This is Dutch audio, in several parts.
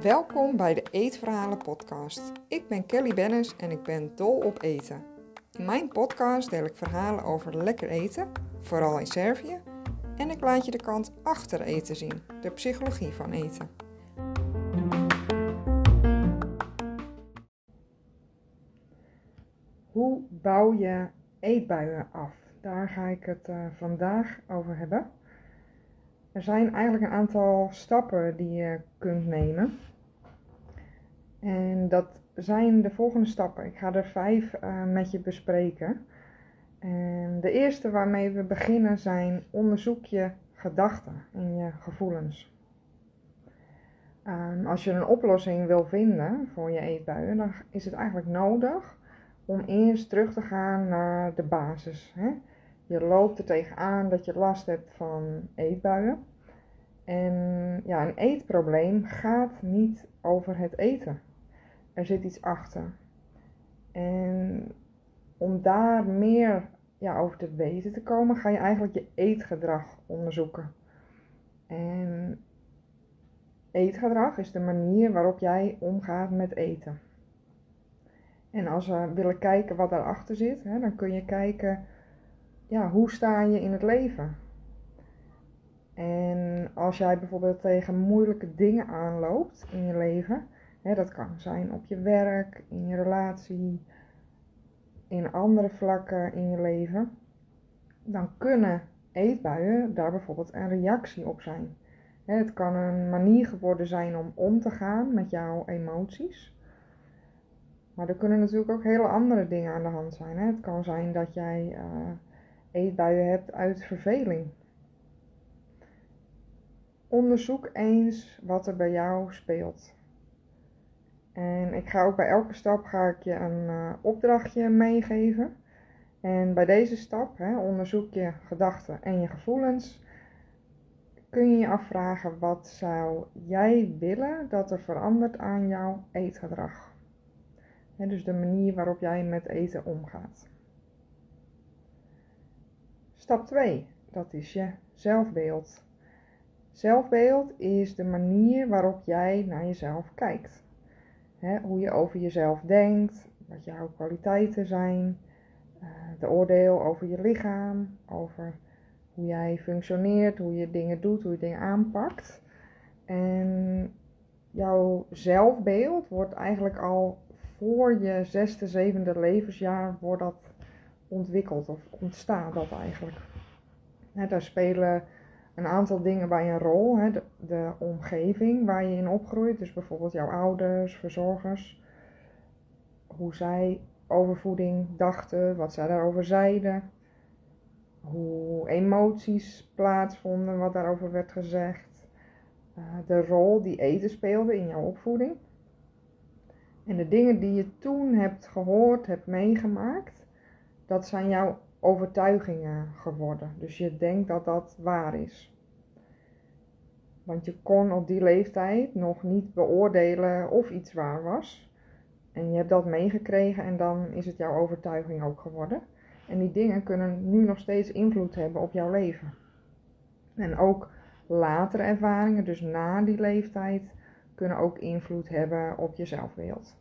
Welkom bij de Eetverhalen podcast. Ik ben Kelly Bennis en ik ben dol op eten. In mijn podcast deel ik verhalen over lekker eten, vooral in Servië, en ik laat je de kant achter eten zien, de psychologie van eten. Hoe bouw je eetbuien af? Daar ga ik het uh, vandaag over hebben. Er zijn eigenlijk een aantal stappen die je kunt nemen. En dat zijn de volgende stappen. Ik ga er vijf uh, met je bespreken. En de eerste waarmee we beginnen zijn onderzoek je gedachten en je gevoelens. Um, als je een oplossing wil vinden voor je eetbuien, dan is het eigenlijk nodig om eerst terug te gaan naar de basis. Hè? Je loopt er tegenaan dat je last hebt van eetbuien. En ja, een eetprobleem gaat niet over het eten. Er zit iets achter. En om daar meer ja, over te weten te komen, ga je eigenlijk je eetgedrag onderzoeken. En eetgedrag is de manier waarop jij omgaat met eten. En als we willen kijken wat daarachter zit, hè, dan kun je kijken, ja, hoe sta je in het leven? En als jij bijvoorbeeld tegen moeilijke dingen aanloopt in je leven, hè, dat kan zijn op je werk, in je relatie, in andere vlakken in je leven, dan kunnen eetbuien daar bijvoorbeeld een reactie op zijn. Het kan een manier geworden zijn om om te gaan met jouw emoties. Maar er kunnen natuurlijk ook hele andere dingen aan de hand zijn. Het kan zijn dat jij uh, eetbuien hebt uit verveling. Onderzoek eens wat er bij jou speelt. En ik ga ook bij elke stap ga ik je een uh, opdrachtje meegeven. En bij deze stap, hè, onderzoek je gedachten en je gevoelens, kun je je afvragen wat zou jij willen dat er verandert aan jouw eetgedrag. Dus de manier waarop jij met eten omgaat. Stap 2, dat is je zelfbeeld. Zelfbeeld is de manier waarop jij naar jezelf kijkt hoe je over jezelf denkt, wat jouw kwaliteiten zijn, uh, de oordeel over je lichaam, over hoe jij functioneert, hoe je dingen doet, hoe je dingen aanpakt. En jouw zelfbeeld wordt eigenlijk al voor je zesde, zevende levensjaar wordt dat ontwikkeld of ontstaat dat eigenlijk. daar spelen een aantal dingen bij een rol. De, de, omgeving waar je in opgroeit, dus bijvoorbeeld jouw ouders, verzorgers, hoe zij over voeding dachten, wat zij daarover zeiden, hoe emoties plaatsvonden, wat daarover werd gezegd, uh, de rol die eten speelde in jouw opvoeding. En de dingen die je toen hebt gehoord, hebt meegemaakt, dat zijn jouw overtuigingen geworden. Dus je denkt dat dat waar is. Want je kon op die leeftijd nog niet beoordelen of iets waar was. En je hebt dat meegekregen en dan is het jouw overtuiging ook geworden. En die dingen kunnen nu nog steeds invloed hebben op jouw leven. En ook latere ervaringen, dus na die leeftijd, kunnen ook invloed hebben op je zelfbeeld.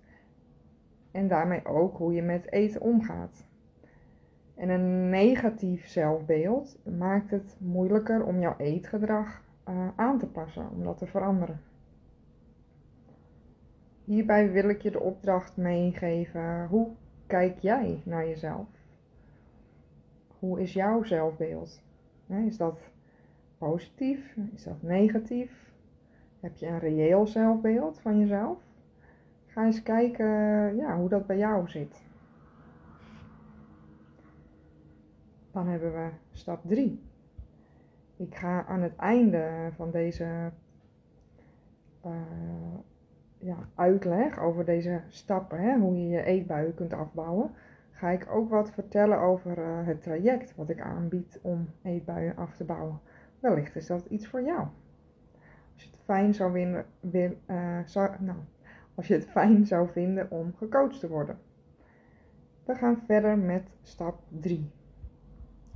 En daarmee ook hoe je met eten omgaat. En een negatief zelfbeeld maakt het moeilijker om jouw eetgedrag uh, aan te passen, om dat te veranderen. Hierbij wil ik je de opdracht meegeven: hoe kijk jij naar jezelf? Hoe is jouw zelfbeeld? Is dat positief? Is dat negatief? Heb je een reëel zelfbeeld van jezelf? Ga eens kijken ja, hoe dat bij jou zit. Dan hebben we stap 3. Ik ga aan het einde van deze uh, ja, uitleg over deze stappen, hè, hoe je je eetbuien kunt afbouwen, ga ik ook wat vertellen over uh, het traject wat ik aanbied om eetbuien af te bouwen. Wellicht is dat iets voor jou. Als je het fijn zou, zou, nou, als je het fijn zou vinden om gecoacht te worden. We gaan verder met stap 3.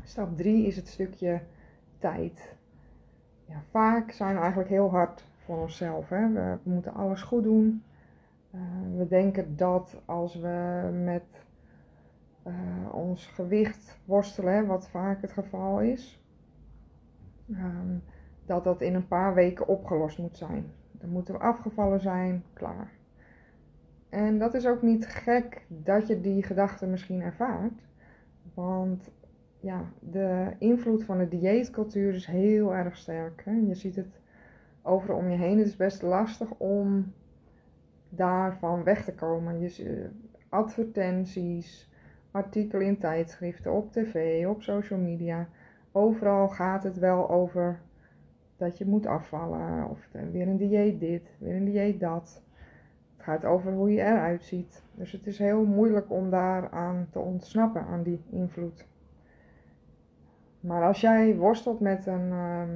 Stap 3 is het stukje tijd. Ja, vaak zijn we eigenlijk heel hard voor onszelf. Hè? We, moeten alles goed doen. Uh, we denken dat als we met uh, ons gewicht worstelen, wat vaak het geval is, um, dat dat in een paar weken opgelost moet zijn. Dan moeten we afgevallen zijn, klaar. En dat is ook niet gek dat je die gedachte misschien ervaart. Want ja, de invloed van de dieetcultuur is heel erg sterk. Hè? Je ziet het overal om je heen. Het is best lastig om daarvan weg te komen. Je, advertenties, artikelen in tijdschriften, op tv, op social media. Overal gaat het wel over dat je moet afvallen. Of weer een dieet dit, weer een dieet dat. Het gaat over hoe je eruit ziet. Dus het is heel moeilijk om daaraan te ontsnappen, aan die invloed. Maar als jij worstelt met een, ehm,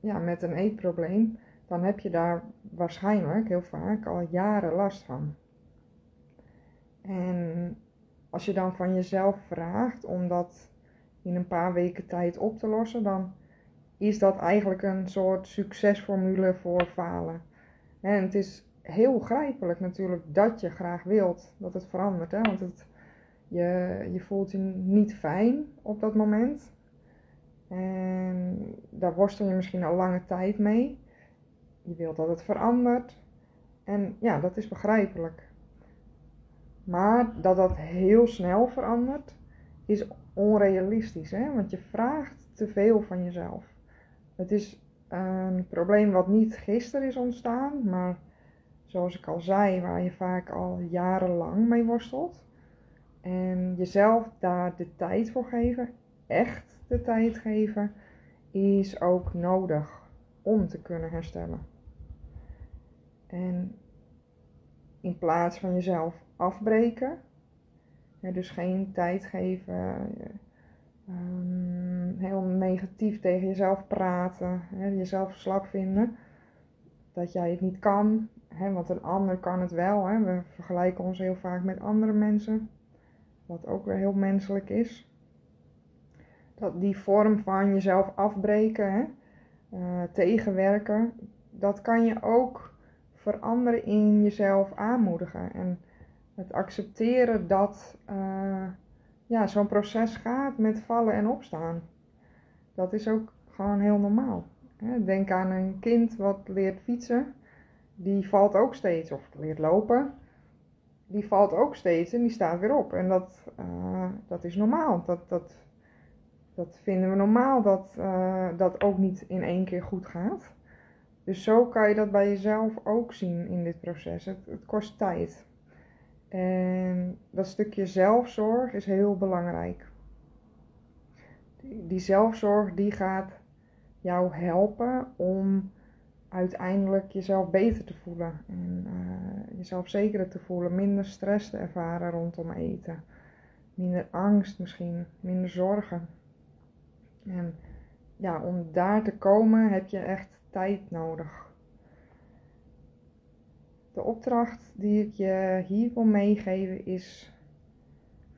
ja, met een eetprobleem, dan heb je daar waarschijnlijk heel vaak al jaren last van. En als je dan van jezelf vraagt om dat in een paar weken tijd op te lossen, dan is dat eigenlijk een soort succesformule voor falen. En het is heel grijpelijk natuurlijk dat je graag wilt dat het verandert. Hè? Want het, je, je voelt je niet fijn op dat moment. En daar worstel je misschien al lange tijd mee. Je wilt dat het verandert. En ja, dat is begrijpelijk. Maar dat dat heel snel verandert, is onrealistisch. Hè? Want je vraagt te veel van jezelf. Het is een probleem wat niet gisteren is ontstaan, maar zoals ik al zei, waar je vaak al jarenlang mee worstelt. En jezelf daar de tijd voor geven, echt de tijd geven, is ook nodig om te kunnen herstellen. En in plaats van jezelf afbreken, dus geen tijd geven, um, heel negatief tegen jezelf praten, hè, jezelf slap vinden, dat jij het niet kan, hè, want een ander kan het wel. Hè. We vergelijken ons heel vaak met andere mensen, wat ook weer heel menselijk is. Dat die vorm van jezelf afbreken, hè, uh, tegenwerken, dat kan je ook veranderen in jezelf aanmoedigen. En het accepteren dat uh, ja, zo'n proces gaat met vallen en opstaan. Dat is ook gewoon heel normaal. Denk aan een kind wat leert fietsen, die valt ook steeds, of leert lopen, die valt ook steeds en die staat weer op. En dat, uh, dat is normaal. Dat, dat, dat vinden we normaal, dat uh, dat ook niet in één keer goed gaat. Dus zo kan je dat bij jezelf ook zien in dit proces. Het, kost tijd. En dat stukje zelfzorg is heel belangrijk. Die, die zelfzorg die gaat jou helpen om uiteindelijk jezelf beter te voelen. En uh, jezelf zekerder te voelen. Minder stress te ervaren rondom eten. Minder angst misschien. Minder zorgen. En ja, om daar te komen heb je echt tijd nodig. De opdracht die ik je hier wil meegeven is: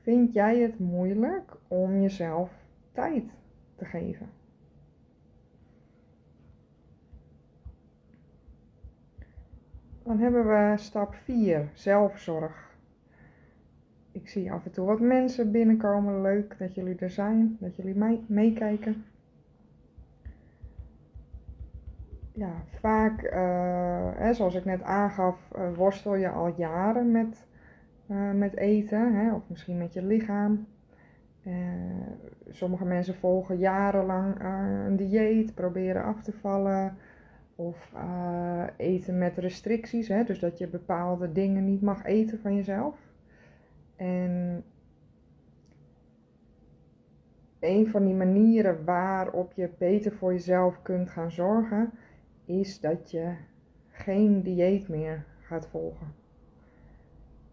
vind jij het moeilijk om jezelf tijd te geven? Dan hebben we stap 4, zelfzorg. Ik zie af en toe wat mensen binnenkomen. Leuk dat jullie er zijn, dat jullie meekijken ja, vaak, uh, hè, zoals ik net aangaf, uh, worstel je al jaren met, uh, met eten, hè, of misschien met je lichaam. sommige mensen volgen jarenlang een dieet, proberen af te vallen. Of eten met restricties, hè, dus dat je bepaalde dingen niet mag eten van jezelf. En een van die manieren waarop je beter voor jezelf kunt gaan zorgen, is dat je geen dieet meer gaat volgen.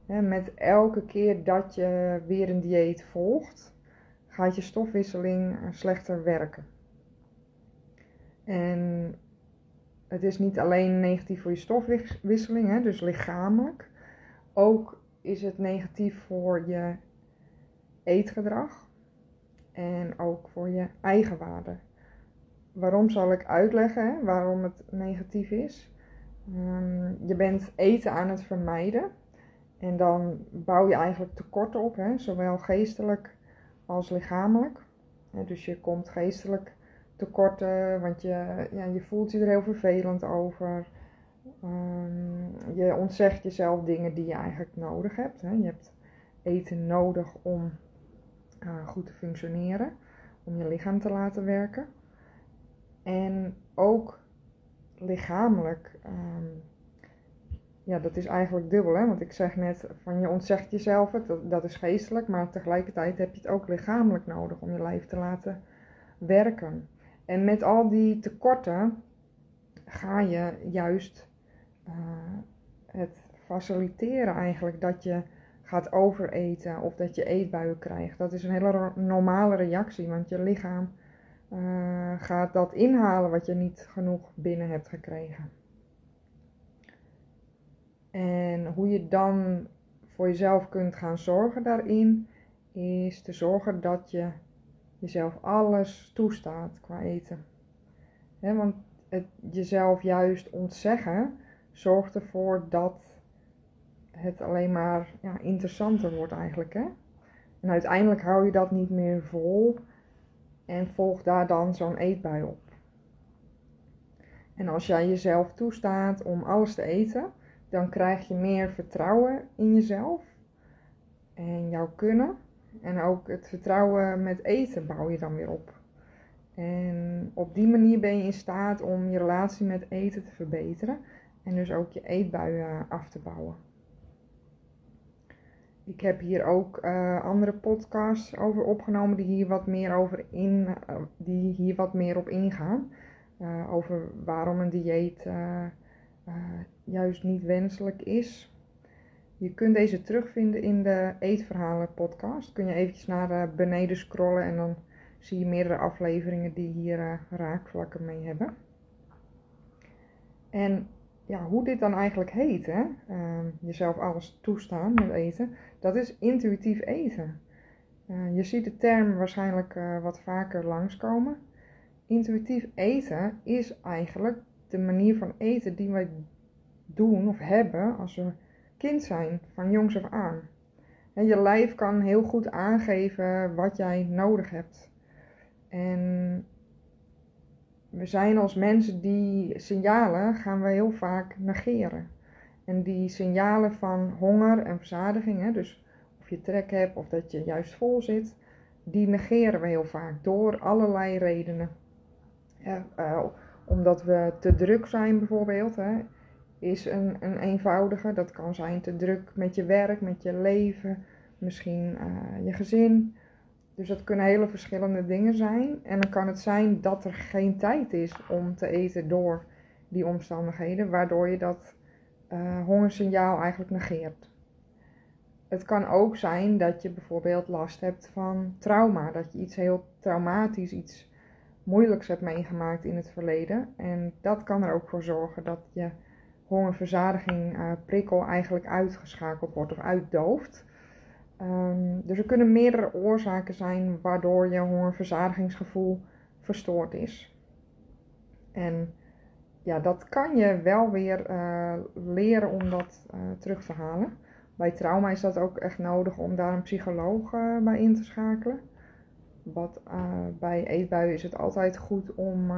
met elke keer dat je weer een dieet volgt, gaat je stofwisseling slechter werken. En het is niet alleen negatief voor je stofwisseling, hè, dus lichamelijk. Ook is het negatief voor je eetgedrag en ook voor je eigenwaarde. waarom zal ik uitleggen waarom het negatief is? Ehm, je bent eten aan het vermijden. En dan bouw je eigenlijk tekorten op, hè, zowel geestelijk als lichamelijk. dus je komt geestelijk tekorten, want je, ja, je voelt je er heel vervelend over. Um, je ontzegt jezelf dingen die je eigenlijk nodig hebt. Hè. Je hebt eten nodig om uh, goed te functioneren, om je lichaam te laten werken. En ook lichamelijk, um, ja, dat is eigenlijk dubbel, hè? want ik zeg net van je ontzegt jezelf het, dat, dat is geestelijk, maar tegelijkertijd heb je het ook lichamelijk nodig om je lijf te laten werken. En met al die tekorten ga je juist uh, het faciliteren eigenlijk dat je gaat overeten of dat je eetbuien krijgt. Dat is een hele normale reactie, want je lichaam uh, gaat dat inhalen wat je niet genoeg binnen hebt gekregen. En hoe je dan voor jezelf kunt gaan zorgen daarin, is te zorgen dat je jezelf alles toestaat qua eten. want het jezelf juist ontzeggen zorgt ervoor dat het alleen maar ja, interessanter wordt eigenlijk. Hè? En uiteindelijk hou je dat niet meer vol en volg daar dan zo'n eetbui op. En als jij jezelf toestaat om alles te eten, dan krijg je meer vertrouwen in jezelf en jouw kunnen. En ook het vertrouwen met eten bouw je dan weer op. En op die manier ben je in staat om je relatie met eten te verbeteren en dus ook je eetbuien af te bouwen. Ik heb hier ook uh, andere podcasts over opgenomen die hier wat meer, over in, uh, die hier wat meer op ingaan. Over waarom een dieet juist niet wenselijk is. Je kunt deze terugvinden in de Eetverhalen podcast. Kun je eventjes naar beneden scrollen en dan zie je meerdere afleveringen die hier raakvlakken mee hebben. En ja, hoe dit dan eigenlijk heet, hè? Ehm, jezelf alles toestaan met eten, dat is intuïtief eten. Uh, je ziet de term waarschijnlijk uh, wat vaker langskomen. Intuïtief eten is eigenlijk de manier van eten die wij doen of hebben als we kind zijn, van jongs af aan. En je lijf kan heel goed aangeven wat jij nodig hebt. En we zijn als mensen die signalen gaan we heel vaak negeren. En die signalen van honger en verzadiging, hè, dus of je trek hebt of dat je juist vol zit, die negeren we heel vaak door allerlei redenen. Ja, uh, omdat we te druk zijn bijvoorbeeld, hè, is een, een eenvoudige. Dat kan zijn te druk met je werk, met je leven, misschien uh, je gezin. Dus dat kunnen hele verschillende dingen zijn. En dan kan het zijn dat er geen tijd is om te eten door die omstandigheden, waardoor je dat uh, hongersignaal eigenlijk negeert. Het kan ook zijn dat je bijvoorbeeld last hebt van trauma, dat je iets heel traumatisch, iets moeilijks hebt meegemaakt in het verleden. En dat kan er ook voor zorgen dat je hongerverzadiging uh, prikkel eigenlijk uitgeschakeld wordt of uitdooft. Um, dus er kunnen meerdere oorzaken zijn waardoor je hongerverzadigingsgevoel verstoord is. En ja, dat kan je wel weer uh, leren om dat uh, terug te halen. Bij trauma is dat ook echt nodig om daar een psycholoog uh, bij in te schakelen. Wat, bij eetbuien is het altijd goed om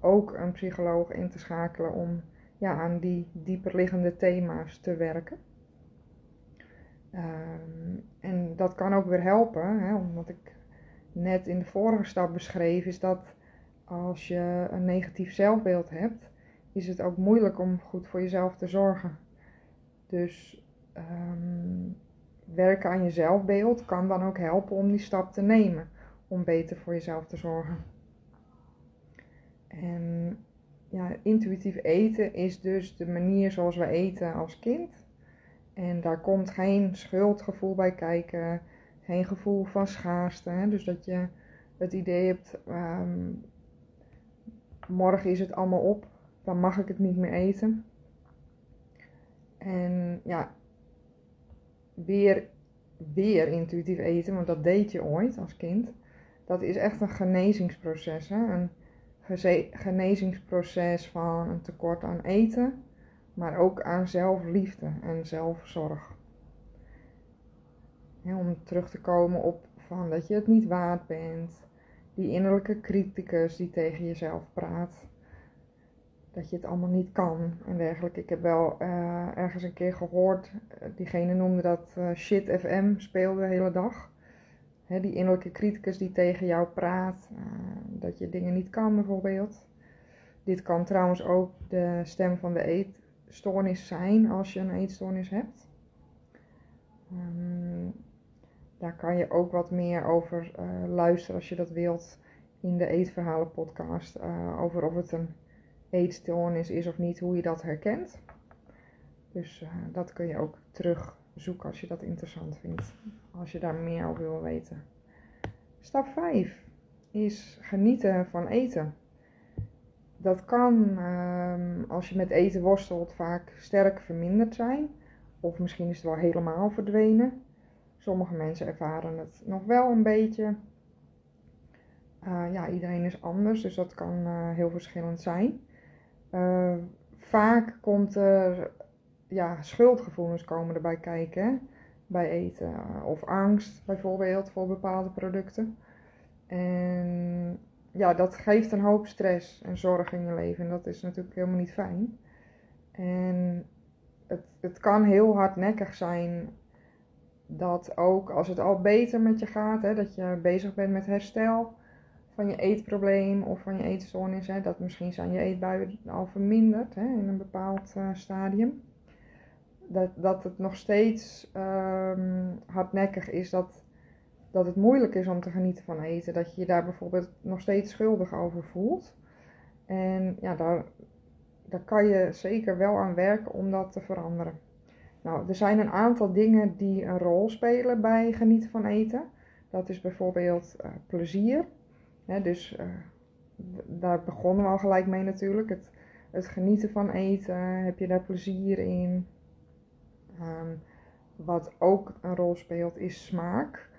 ook een psycholoog in te schakelen om ja, aan die dieperliggende thema's te werken. Um, en dat kan ook weer helpen, hè, omdat ik net in de vorige stap beschreef, is dat als je een negatief zelfbeeld hebt, is het ook moeilijk om goed voor jezelf te zorgen. Dus um, werken aan je zelfbeeld kan dan ook helpen om die stap te nemen, om beter voor jezelf te zorgen. En ja, intuïtief eten is dus de manier zoals we eten als kind. En daar komt geen schuldgevoel bij kijken, geen gevoel van schaarste. Hè? Dus dat je het idee hebt, um, morgen is het allemaal op, dan mag ik het niet meer eten. En ja, weer, weer intuïtief eten, want dat deed je ooit als kind. Dat is echt een genezingsproces. Hè? En genezingsproces van een tekort aan eten, maar ook aan zelfliefde en zelfzorg. om terug te komen op van dat je het niet waard bent, die innerlijke criticus die tegen jezelf praat, dat je het allemaal niet kan en dergelijke. Ik heb wel uh, ergens een keer gehoord, uh, diegene noemde dat uh, shit FM speelde de hele dag. Die innerlijke criticus die tegen jou praat, dat je dingen niet kan bijvoorbeeld. Dit kan trouwens ook de stem van de eetstoornis zijn als je een eetstoornis hebt. Um, daar kan je ook wat meer over luisteren als je dat wilt in de Eetverhalen podcast. over of het een eetstoornis is of niet, hoe je dat herkent. Dus uh, dat kun je ook terugzoeken als je dat interessant vindt. Als je daar meer over wil weten. Stap 5 is genieten van eten. Dat kan um, als je met eten worstelt vaak sterk verminderd zijn. Of misschien is het wel helemaal verdwenen. Sommige mensen ervaren het nog wel een beetje. Uh, ja, iedereen is anders, dus dat kan uh, heel verschillend zijn. Uh, vaak komt er ja, schuldgevoelens komen erbij kijken bij eten. Of angst bijvoorbeeld voor bepaalde producten. En ja, dat geeft een hoop stress en zorg in je leven. En dat is natuurlijk helemaal niet fijn. En het, het kan heel hardnekkig zijn dat ook als het al beter met je gaat, hè, dat je bezig bent met herstel, van je eetprobleem of van je eetstoornis. Hè, dat misschien zijn je eetbuien al verminderd hè, in een bepaald uh, stadium. Dat, dat het nog steeds um, hardnekkig is dat, dat het moeilijk is om te genieten van eten. Dat je je daar bijvoorbeeld nog steeds schuldig over voelt. En ja, daar, daar kan je zeker wel aan werken om dat te veranderen. Nou, er zijn een aantal dingen die een rol spelen bij genieten van eten. Dat is bijvoorbeeld uh, plezier dus uh, daar begonnen we al gelijk mee natuurlijk. Het, genieten van eten, heb je daar plezier in. Um, wat ook een rol speelt is smaak.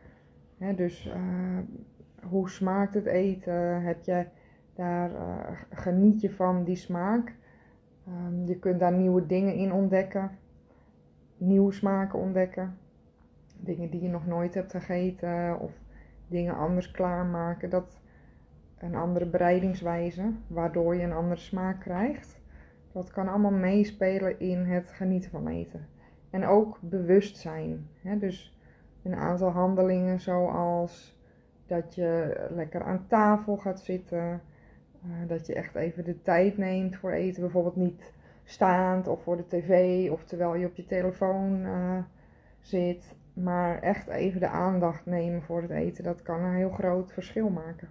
Dus uh, hoe smaakt het eten? Heb je daar, uh, geniet je van die smaak? Um, je kunt daar nieuwe dingen in ontdekken. Nieuwe smaken ontdekken. Dingen die je nog nooit hebt gegeten. Of dingen anders klaarmaken. Dat, een andere bereidingswijze, waardoor je een andere smaak krijgt. Dat kan allemaal meespelen in het genieten van eten. En ook bewustzijn. Dus een aantal handelingen zoals dat je lekker aan tafel gaat zitten. Uh, dat je echt even de tijd neemt voor eten. Bijvoorbeeld niet staand of voor de tv of terwijl je op je telefoon uh, zit. Maar echt even de aandacht nemen voor het eten. Dat kan een heel groot verschil maken.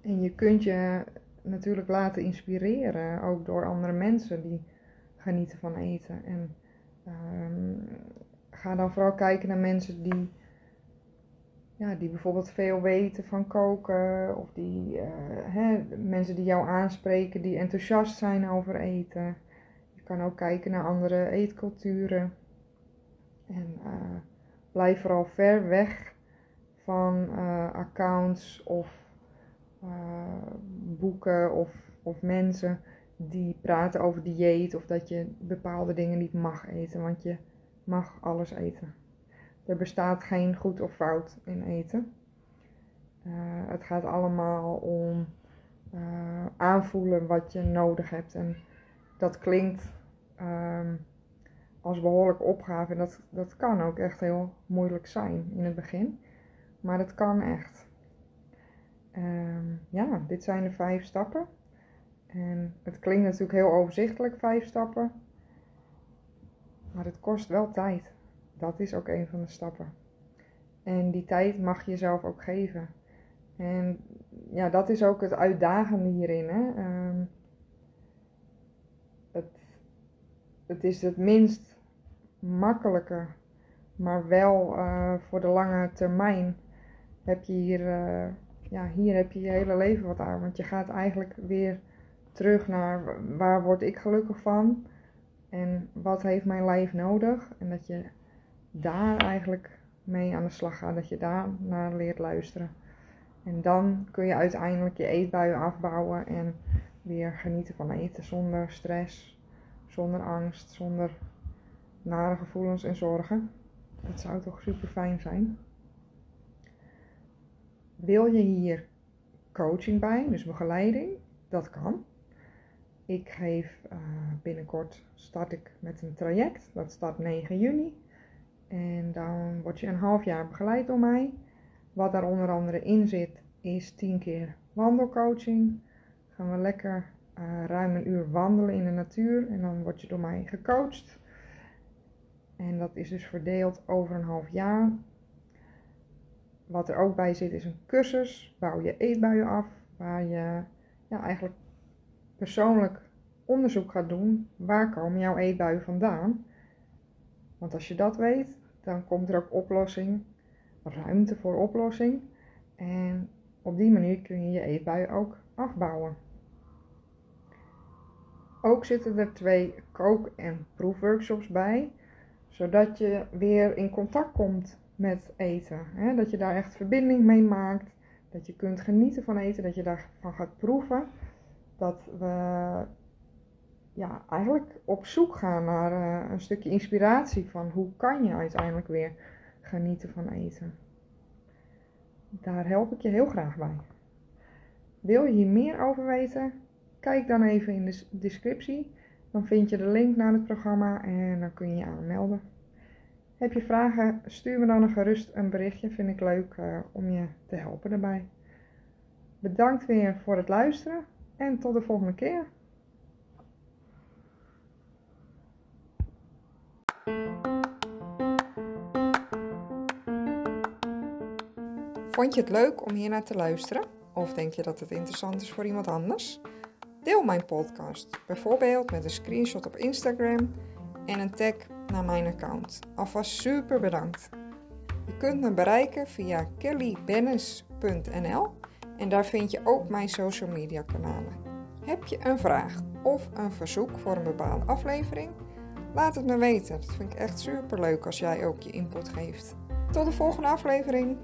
En je kunt je natuurlijk laten inspireren, ook door andere mensen die genieten van eten. En um, ga dan vooral kijken naar mensen die, ja, die bijvoorbeeld veel weten van koken. Of die, uh, hè, mensen die jou aanspreken, die enthousiast zijn over eten. Je kan ook kijken naar andere eetculturen. En uh, blijf vooral ver weg van uh, accounts of boeken of, of mensen die praten over dieet of dat je bepaalde dingen niet mag eten, want je mag alles eten. Er bestaat geen goed of fout in eten. Uh, het gaat allemaal om uh, aanvoelen wat je nodig hebt. En dat klinkt um, als behoorlijk opgave. En dat, dat kan ook echt heel moeilijk zijn in het begin. Maar het kan echt. Um, ja, dit zijn de vijf stappen. En het klinkt natuurlijk heel overzichtelijk, vijf stappen. Maar het kost wel tijd. Dat is ook een van de stappen. En die tijd mag je jezelf ook geven. En ja, dat is ook het uitdagende hierin. Hè? Um, het, het is het minst makkelijke, maar wel uh, voor de lange termijn heb je hier. Uh, ja, hier heb je je hele leven wat aan. Want je gaat eigenlijk weer terug naar waar word ik gelukkig van en wat heeft mijn lijf nodig. En dat je daar eigenlijk mee aan de slag gaat, dat je daar naar leert luisteren. En dan kun je uiteindelijk je eetbuien afbouwen en weer genieten van eten zonder stress, zonder angst, zonder nare gevoelens en zorgen. Dat zou toch super fijn zijn. Wil je hier coaching bij, dus begeleiding? Dat kan. Ik geef uh, binnenkort start ik met een traject. Dat start 9 juni. En dan word je een half jaar begeleid door mij. Wat daar onder andere in zit, is 10 keer wandelcoaching. Gaan we lekker uh, ruim een uur wandelen in de natuur. En dan word je door mij gecoacht. En dat is dus verdeeld over een half jaar. Wat er ook bij zit is een cursus. Bouw je eetbuien af. Waar je ja, eigenlijk persoonlijk onderzoek gaat doen. Waar komen jouw eetbuien vandaan? Want als je dat weet, dan komt er ook oplossing. Ruimte voor oplossing. En op die manier kun je je eetbuien ook afbouwen. Ook zitten er twee kook- en proefworkshops bij, zodat je weer in contact komt met eten. Dat je daar echt verbinding mee maakt, dat je kunt genieten van eten, dat je daarvan gaat proeven. Dat we ja, eigenlijk op zoek gaan naar uh, een stukje inspiratie van hoe kan je uiteindelijk weer genieten van eten. Daar help ik je heel graag bij. Wil je hier meer over weten? Kijk dan even in de descriptie. Dan vind je de link naar het programma en dan kun je je aanmelden. Heb je vragen? Stuur me dan gerust een berichtje. Vind ik leuk uh, om je te helpen daarbij. Bedankt weer voor het luisteren en tot de volgende keer. Vond je het leuk om hier naar te luisteren? Of denk je dat het interessant is voor iemand anders? Deel mijn podcast, bijvoorbeeld met een screenshot op Instagram en een tag naar mijn account. Alvast super bedankt. Je kunt me bereiken via kellybennis.nl en daar vind je ook mijn social media kanalen. Heb je een vraag of een verzoek voor een bepaalde aflevering? Laat het me weten. Dat vind ik echt super leuk als jij ook je input geeft. Tot de volgende aflevering.